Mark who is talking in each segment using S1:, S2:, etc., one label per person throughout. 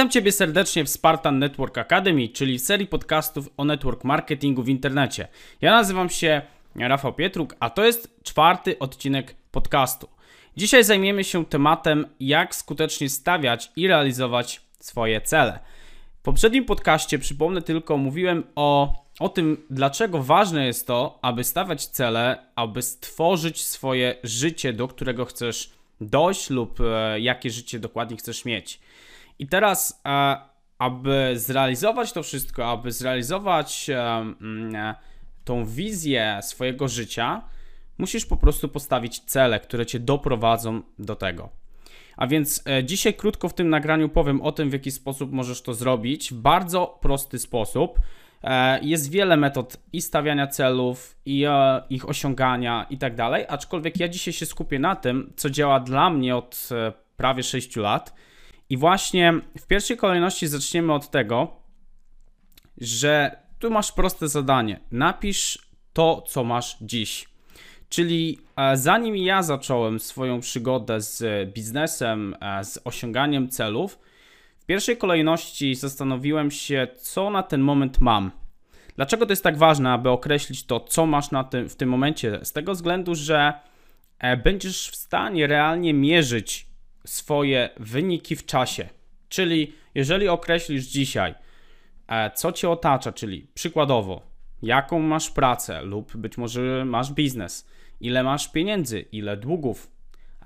S1: Witam Ciebie serdecznie w Spartan Network Academy, czyli serii podcastów o network marketingu w internecie. Ja nazywam się Rafał Pietruk, a to jest czwarty odcinek podcastu. Dzisiaj zajmiemy się tematem, jak skutecznie stawiać i realizować swoje cele. W poprzednim podcaście, przypomnę tylko, mówiłem o, o tym, dlaczego ważne jest to, aby stawiać cele, aby stworzyć swoje życie, do którego chcesz dojść lub e, jakie życie dokładnie chcesz mieć. I teraz, e, aby zrealizować to wszystko, aby zrealizować e, e, tą wizję swojego życia, musisz po prostu postawić cele, które cię doprowadzą do tego. A więc dzisiaj krótko w tym nagraniu powiem o tym, w jaki sposób możesz to zrobić. Bardzo prosty sposób. Jest wiele metod i stawiania celów, i ich osiągania, i tak dalej. Aczkolwiek ja dzisiaj się skupię na tym, co działa dla mnie od prawie 6 lat i właśnie w pierwszej kolejności zaczniemy od tego, że tu masz proste zadanie. Napisz to, co masz dziś. Czyli e, zanim ja zacząłem swoją przygodę z biznesem, e, z osiąganiem celów, w pierwszej kolejności zastanowiłem się, co na ten moment mam. Dlaczego to jest tak ważne, aby określić to, co masz na tym, w tym momencie? Z tego względu, że e, będziesz w stanie realnie mierzyć swoje wyniki w czasie. Czyli jeżeli określisz dzisiaj, e, co cię otacza, czyli przykładowo, jaką masz pracę lub być może masz biznes, ile masz pieniędzy, ile długów,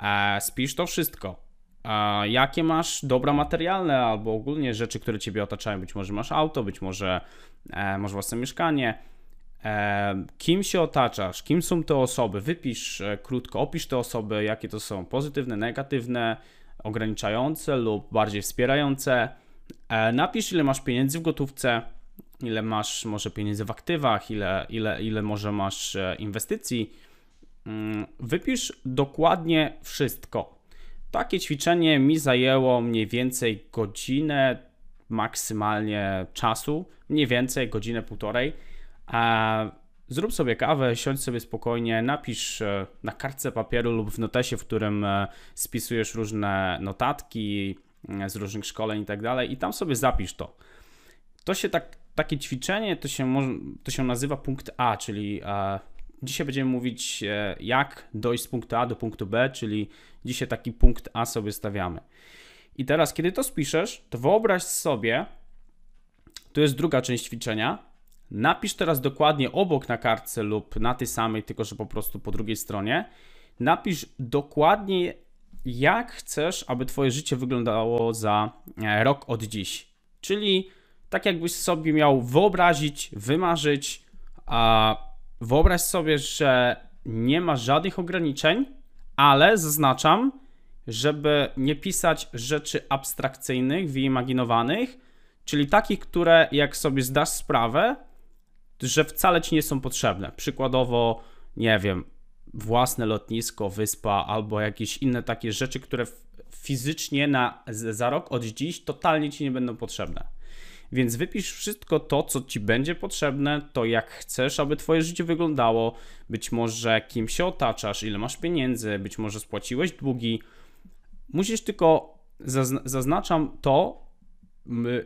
S1: e, spisz to wszystko. E, jakie masz dobra materialne albo ogólnie rzeczy, które ciebie otaczają. Być może masz auto, być może masz własne mieszkanie. Kim się otaczasz, kim są te osoby? Wypisz krótko, opisz te osoby, jakie to są pozytywne, negatywne, ograniczające lub bardziej wspierające. E, napisz, ile masz pieniędzy w gotówce, ile masz może pieniędzy w aktywach, ile, ile, ile może masz e, inwestycji. Mm, wypisz dokładnie wszystko. Takie ćwiczenie mi zajęło mniej więcej godzinę maksymalnie czasu, mniej więcej godzinę, półtorej. Zrób sobie kawę, siądź sobie spokojnie, napisz e, na kartce papieru lub w notesie, w którym e, spisujesz różne notatki e, z różnych szkoleń i tak dalej i tam sobie zapisz to. To się tak, takie ćwiczenie to się, to się nazywa punkt A, czyli dzisiaj będziemy mówić jak dojść z punktu A do punktu B, czyli dzisiaj taki punkt A sobie stawiamy. I teraz, kiedy to spiszesz, to wyobraź sobie, to jest druga część ćwiczenia, Napisz teraz dokładnie obok na kartce lub na tej samej, tylko że po prostu po drugiej stronie. Napisz dokładnie, jak chcesz, aby Twoje życie wyglądało za e, rok od dziś. Czyli tak jakbyś sobie miał wyobrazić, wymarzyć, a wyobraź sobie, że nie ma żadnych ograniczeń, ale zaznaczam, żeby nie pisać rzeczy abstrakcyjnych, wyimaginowanych, czyli takich, które jak sobie zdasz sprawę, że wcale ci nie są potrzebne. Przykładowo, nie wiem, własne lotnisko, wyspa albo jakieś inne takie rzeczy, które fizycznie na, za rok od dziś totalnie ci nie będą potrzebne. Więc wypisz wszystko to, co ci będzie potrzebne, to jak chcesz, aby twoje życie wyglądało, być może kim się otaczasz, ile masz pieniędzy, być może spłaciłeś długi. Musisz tylko, zaznaczam to,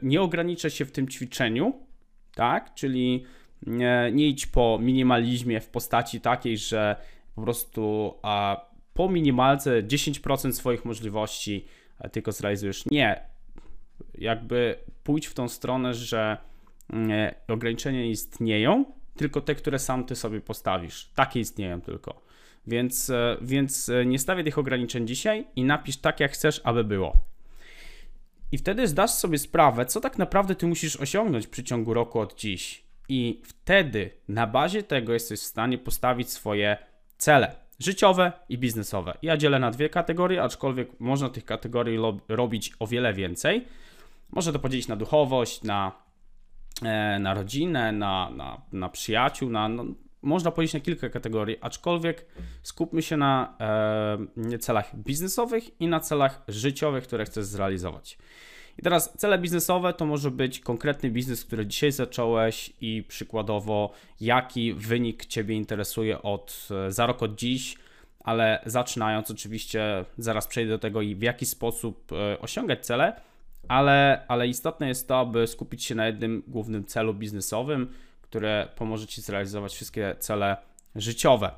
S1: nie ograniczę się w tym ćwiczeniu, tak? Czyli nie, nie idź po minimalizmie w postaci takiej, że po prostu a, po minimalce 10% swoich możliwości e, tylko zrealizujesz. Nie. Jakby pójdź w tą stronę, że nie, ograniczenia istnieją, tylko te, które sam ty sobie postawisz. Takie istnieją tylko. Więc, e, więc e, nie stawię tych ograniczeń dzisiaj i napisz tak, jak chcesz, aby było. I wtedy zdasz sobie sprawę, co tak naprawdę ty musisz osiągnąć w przeciągu roku od dziś i wtedy na bazie tego jesteś w stanie postawić swoje cele życiowe i biznesowe. Ja dzielę na dwie kategorie, aczkolwiek można tych kategorii robić o wiele więcej. Można to podzielić na duchowość, na, e, na rodzinę, na, na, na przyjaciół, na, no, można podzielić na kilka kategorii, aczkolwiek skupmy się na e, celach biznesowych i na celach życiowych, które chcesz zrealizować. I teraz cele biznesowe to może być konkretny biznes, który dzisiaj zacząłeś i przykładowo jaki wynik Ciebie interesuje od e, za rok od dziś, ale zaczynając oczywiście, zaraz przejdę do tego i w jaki sposób e, osiągać cele, ale, ale istotne jest to, aby skupić się na jednym głównym celu biznesowym, które pomoże Ci zrealizować wszystkie cele życiowe.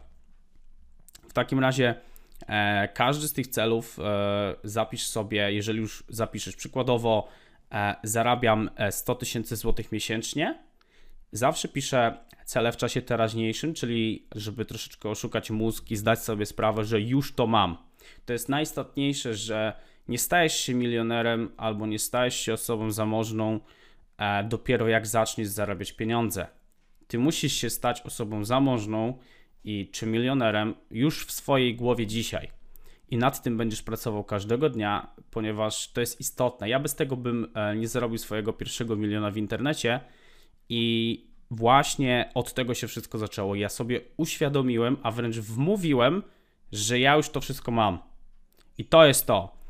S1: W takim razie każdy z tych celów e, zapisz sobie, jeżeli już zapiszesz przykładowo, e, zarabiam 100 e, tysięcy złotych miesięcznie, zawsze piszę cele w czasie teraźniejszym, czyli żeby troszeczkę oszukać mózg i zdać sobie sprawę, że już to mam. To jest najistotniejsze, że nie stajesz się milionerem albo nie stajesz się osobą zamożną e, dopiero jak zaczniesz zarabiać pieniądze. Ty musisz się stać osobą zamożną i czy milionerem już w swojej głowie dzisiaj. I nad tym będziesz pracował każdego dnia, ponieważ to jest istotne. Ja bez tego bym e, nie zarobił swojego pierwszego miliona w internecie i właśnie od tego się wszystko zaczęło. Ja sobie uświadomiłem, a wręcz wmówiłem, że ja już to wszystko mam. I to jest to.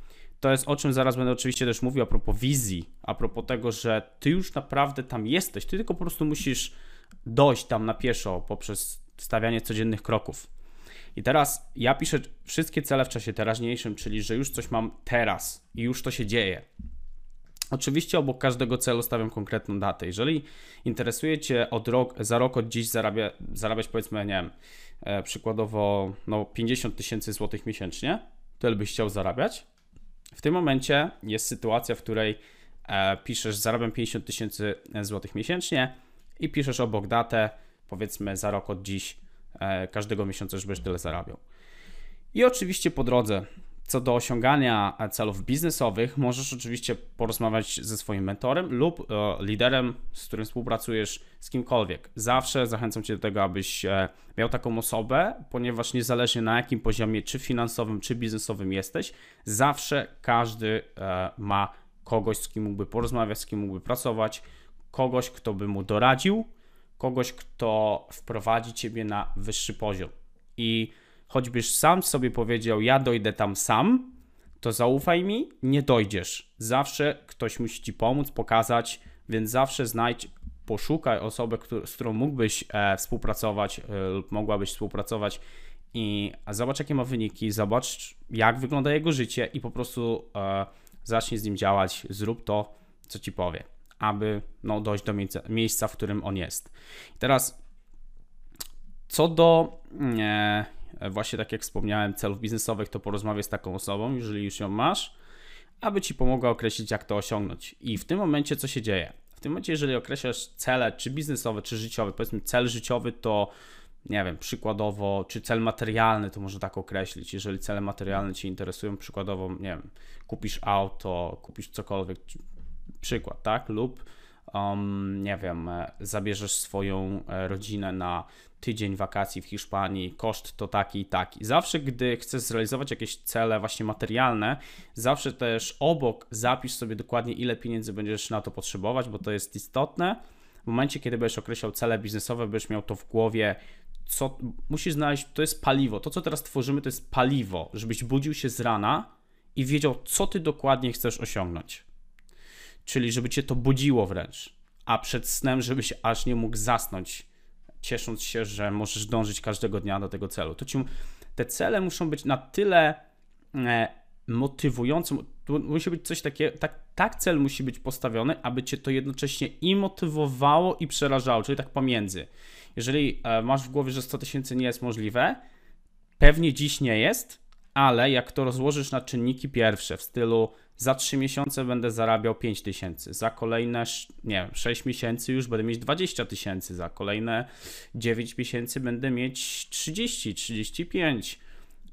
S1: To jest o czym zaraz będę oczywiście też mówił a propos wizji, a propos tego, że ty już naprawdę tam jesteś. Ty tylko po prostu musisz dojść tam na pieszo poprzez stawianie codziennych kroków. I teraz ja piszę wszystkie cele w czasie teraźniejszym, czyli że już coś mam teraz i już to się dzieje. Oczywiście obok każdego celu stawiam konkretną datę. Jeżeli interesuje Cię od rok, za rok od dziś zarabia, zarabiać powiedzmy, nie wiem, e, przykładowo no, 50 tysięcy złotych miesięcznie, tyle byś chciał zarabiać. W tym momencie jest sytuacja, w której e, piszesz zarabiam 50 tysięcy złotych miesięcznie i piszesz obok datę, powiedzmy za rok od dziś, e, każdego miesiąca, żebyś tyle zarabiał. I oczywiście po drodze co do osiągania celów biznesowych, możesz oczywiście porozmawiać ze swoim mentorem lub e, liderem, z którym współpracujesz, z kimkolwiek. Zawsze zachęcam Cię do tego, abyś e, miał taką osobę, ponieważ niezależnie na jakim poziomie, czy finansowym, czy biznesowym jesteś, zawsze każdy e, ma kogoś, z kim mógłby porozmawiać, z kim mógłby pracować, kogoś, kto by mu doradził, kogoś, kto wprowadzi Ciebie na wyższy poziom. I choćbyś sam sobie powiedział, ja dojdę tam sam, to zaufaj mi, nie dojdziesz. Zawsze ktoś musi ci pomóc, pokazać, więc zawsze znajdź, poszukaj osobę, z którą mógłbyś e, współpracować e, lub mogłabyś współpracować i zobacz, jakie ma wyniki, zobacz, jak wygląda jego życie i po prostu e, zacznij z nim działać, zrób to, co ci powie, aby no, dojść do miejsca, miejsca w którym on jest. I teraz, co do e, E, właśnie tak jak wspomniałem, celów biznesowych, to porozmawiaj z taką osobą, jeżeli już ją masz, aby ci pomogła określić, jak to osiągnąć. I w tym momencie co się dzieje? W tym momencie, jeżeli określasz cele, czy biznesowe, czy życiowe, powiedzmy cel życiowy to nie wiem, przykładowo, czy cel materialny, to może tak określić. Jeżeli cele materialne Cię interesują, przykładowo, nie wiem, kupisz auto, kupisz cokolwiek, przykład, tak? Lub, um, nie wiem, e, zabierzesz swoją e, rodzinę na tydzień wakacji w Hiszpanii, koszt to taki i taki. Zawsze, gdy chcesz zrealizować jakieś cele właśnie materialne, zawsze też obok zapisz sobie dokładnie, ile pieniędzy będziesz na to potrzebować, bo to jest istotne. W momencie, kiedy będziesz określał cele biznesowe, będziesz miał to w głowie, co musisz znaleźć, to jest paliwo. To, co teraz tworzymy, to jest paliwo, żebyś budził się z rana i wiedział, co ty dokładnie chcesz osiągnąć. Czyli, żeby cię to budziło wręcz, a przed snem, żebyś aż nie mógł zasnąć ciesząc się, że możesz dążyć każdego dnia do tego celu. To ci, te cele muszą być na tyle e, motywujące, musi być coś takiego, tak, tak cel musi być postawiony, aby cię to jednocześnie i motywowało i przerażało, czyli tak pomiędzy. Jeżeli e, masz w głowie, że 100 tysięcy nie jest możliwe, pewnie dziś nie jest, ale jak to rozłożysz na czynniki pierwsze w stylu za 3 miesiące będę zarabiał 5 tysięcy, za kolejne, nie wiem, 6 miesięcy już będę mieć 20 tysięcy, za kolejne 9 miesięcy będę mieć 30, 35,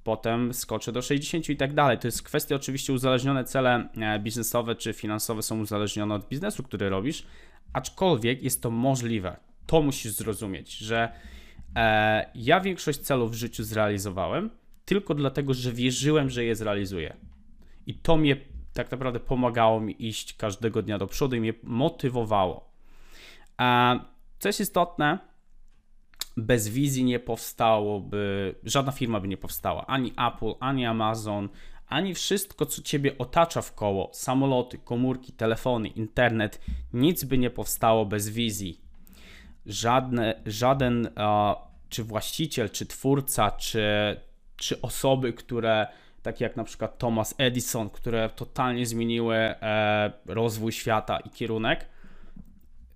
S1: potem skoczę do 60 i tak dalej. To jest kwestia oczywiście uzależnione, cele e, biznesowe czy finansowe są uzależnione od biznesu, który robisz, aczkolwiek jest to możliwe. To musisz zrozumieć, że e, ja większość celów w życiu zrealizowałem tylko dlatego, że wierzyłem, że je zrealizuję. I to mnie tak naprawdę pomagało mi iść każdego dnia do przodu i mnie motywowało. Co jest istotne, bez wizji nie powstałoby, żadna firma by nie powstała, ani Apple, ani Amazon, ani wszystko, co ciebie otacza w koło, samoloty, komórki, telefony, internet, nic by nie powstało bez wizji. Żadne, żaden, czy właściciel, czy twórca, czy, czy osoby, które takie jak na przykład Thomas Edison, które totalnie zmieniły e, rozwój świata i kierunek.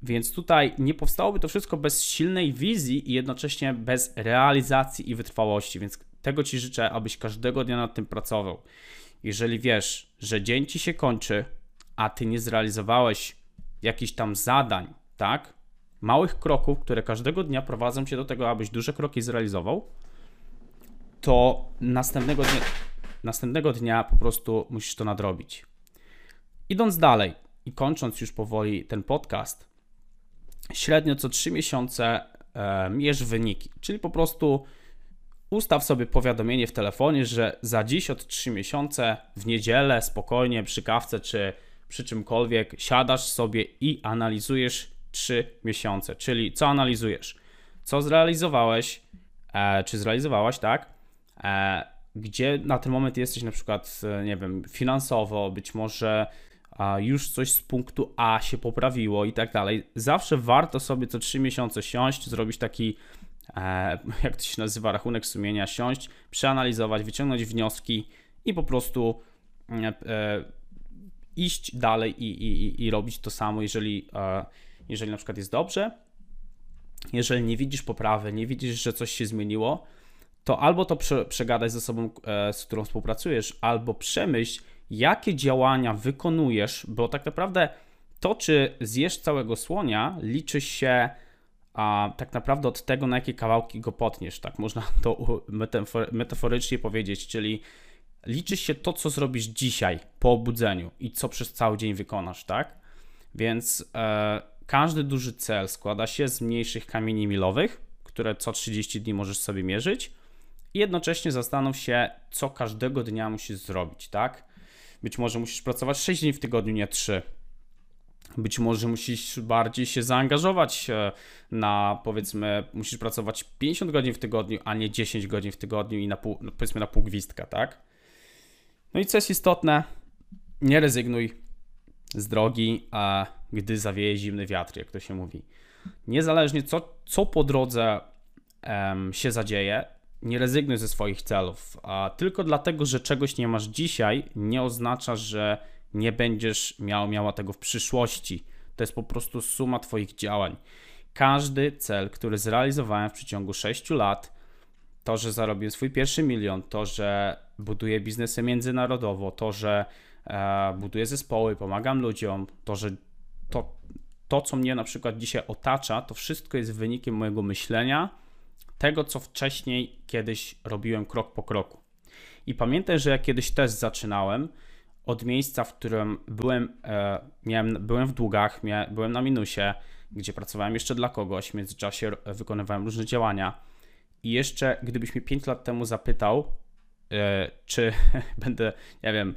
S1: Więc tutaj nie powstałoby to wszystko bez silnej wizji i jednocześnie bez realizacji i wytrwałości. Więc tego Ci życzę, abyś każdego dnia nad tym pracował. Jeżeli wiesz, że dzień Ci się kończy, a Ty nie zrealizowałeś jakichś tam zadań, tak? Małych kroków, które każdego dnia prowadzą Cię do tego, abyś duże kroki zrealizował, to następnego dnia, następnego dnia po prostu musisz to nadrobić. Idąc dalej i kończąc już powoli ten podcast, średnio co 3 miesiące e, mierz wyniki, czyli po prostu ustaw sobie powiadomienie w telefonie, że za dziś od 3 miesiące w niedzielę spokojnie przy kawce czy przy czymkolwiek siadasz sobie i analizujesz 3 miesiące. Czyli co analizujesz? Co zrealizowałeś, e, czy zrealizowałaś, tak? E, gdzie na ten moment jesteś na przykład, e, nie wiem, finansowo, być może już coś z punktu A się poprawiło i tak dalej. Zawsze warto sobie co 3 miesiące siąść, zrobić taki, e, jak to się nazywa, rachunek sumienia, siąść, przeanalizować, wyciągnąć wnioski i po prostu e, iść dalej i, i, i robić to samo, jeżeli, jeżeli na przykład jest dobrze. Jeżeli nie widzisz poprawy, nie widzisz, że coś się zmieniło, to albo to prze, przegadaj ze sobą, e, z którą współpracujesz, albo przemyśl, jakie działania wykonujesz, bo tak naprawdę to, czy zjesz całego słonia, liczy się a, tak naprawdę od tego, na jakie kawałki go potniesz. Tak można to metaforycznie powiedzieć, czyli liczy się to, co zrobisz dzisiaj po obudzeniu i co przez cały dzień wykonasz, tak? Więc e, każdy duży cel składa się z mniejszych kamieni milowych, które co 30 dni możesz sobie mierzyć i jednocześnie zastanów się, co każdego dnia musisz zrobić, tak? Być może musisz pracować 6 dni w tygodniu, nie 3. Być może musisz bardziej się zaangażować e, na, powiedzmy, musisz pracować 50 godzin w tygodniu, a nie 10 godzin w tygodniu i na pół, no, powiedzmy na pół gwizdka, tak? No i co jest istotne, nie rezygnuj z drogi, a gdy zawieje zimny wiatr, jak to się mówi. Niezależnie co, co po drodze um, się zadzieje, nie rezygnuj ze swoich celów. A tylko dlatego, że czegoś nie masz dzisiaj, nie oznacza, że nie będziesz miał, miała tego w przyszłości. To jest po prostu suma Twoich działań. Każdy cel, który zrealizowałem w przeciągu 6 lat, to, że zarobiłem swój pierwszy milion, to, że buduję biznesy międzynarodowo, to, że e, buduję zespoły, pomagam ludziom, to, że to, to, co mnie na przykład dzisiaj otacza, to wszystko jest wynikiem mojego myślenia, tego, co wcześniej kiedyś robiłem krok po kroku. I pamiętaj, że ja kiedyś też zaczynałem od miejsca, w którym byłem, e, miałem, byłem w długach, byłem na minusie, gdzie pracowałem jeszcze dla kogoś, w międzyczasie wykonywałem różne działania. I jeszcze, gdybyś mnie 5 lat temu zapytał, e, czy będę, nie wiem,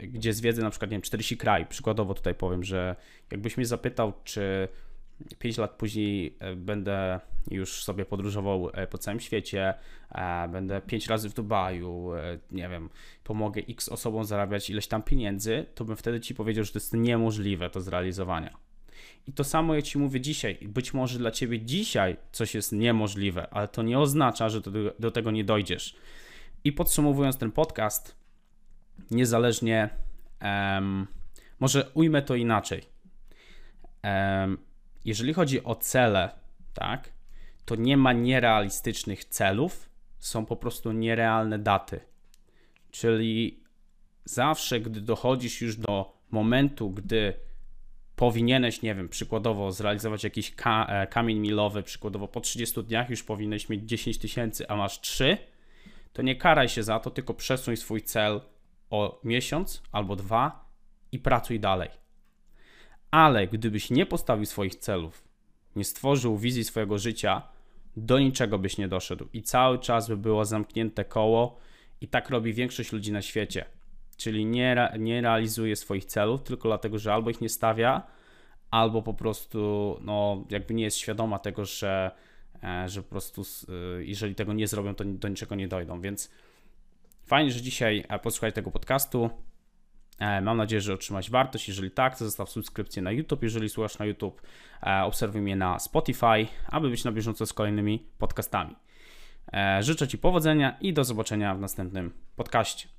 S1: e, gdzie zwiedzę na przykład, nie wiem, 40 kraj, przykładowo tutaj powiem, że jakbyś mnie zapytał, czy 5 lat później e, będę już sobie podróżował e, po całym świecie, e, będę 5 razy w Dubaju, nie wiem, pomogę x osobom zarabiać ileś tam pieniędzy, to bym wtedy ci powiedział, że to jest niemożliwe do zrealizowania. I to samo ja ci mówię dzisiaj. Być może dla ciebie dzisiaj coś jest niemożliwe, ale to nie oznacza, że do, do tego nie dojdziesz. I podsumowując ten podcast, niezależnie, um, może ujmę to inaczej. Um, jeżeli chodzi o cele, tak, to nie ma nierealistycznych celów, są po prostu nierealne daty. Czyli zawsze, gdy dochodzisz już do momentu, gdy powinieneś, nie wiem, przykładowo zrealizować jakiś ka e, kamień milowy, przykładowo po 30 dniach już powinieneś mieć 10 tysięcy, a masz 3, to nie karaj się za to, tylko przesuń swój cel o miesiąc albo dwa i pracuj dalej. Ale gdybyś nie postawił swoich celów, nie stworzył wizji swojego życia, do niczego byś nie doszedł i cały czas by było zamknięte koło i tak robi większość ludzi na świecie. Czyli nie, nie realizuje swoich celów tylko dlatego, że albo ich nie stawia, albo po prostu no, jakby nie jest świadoma tego, że, e, że po prostu e, jeżeli tego nie zrobią, to do niczego nie dojdą. Więc fajnie, że dzisiaj e, posłuchaj tego podcastu. E, mam nadzieję, że otrzymać wartość. Jeżeli tak, to zostaw subskrypcję na YouTube. Jeżeli słuchasz na YouTube, e, obserwuj mnie na Spotify, aby być na bieżąco z kolejnymi podcastami. E, życzę Ci powodzenia i do zobaczenia w następnym podcaście.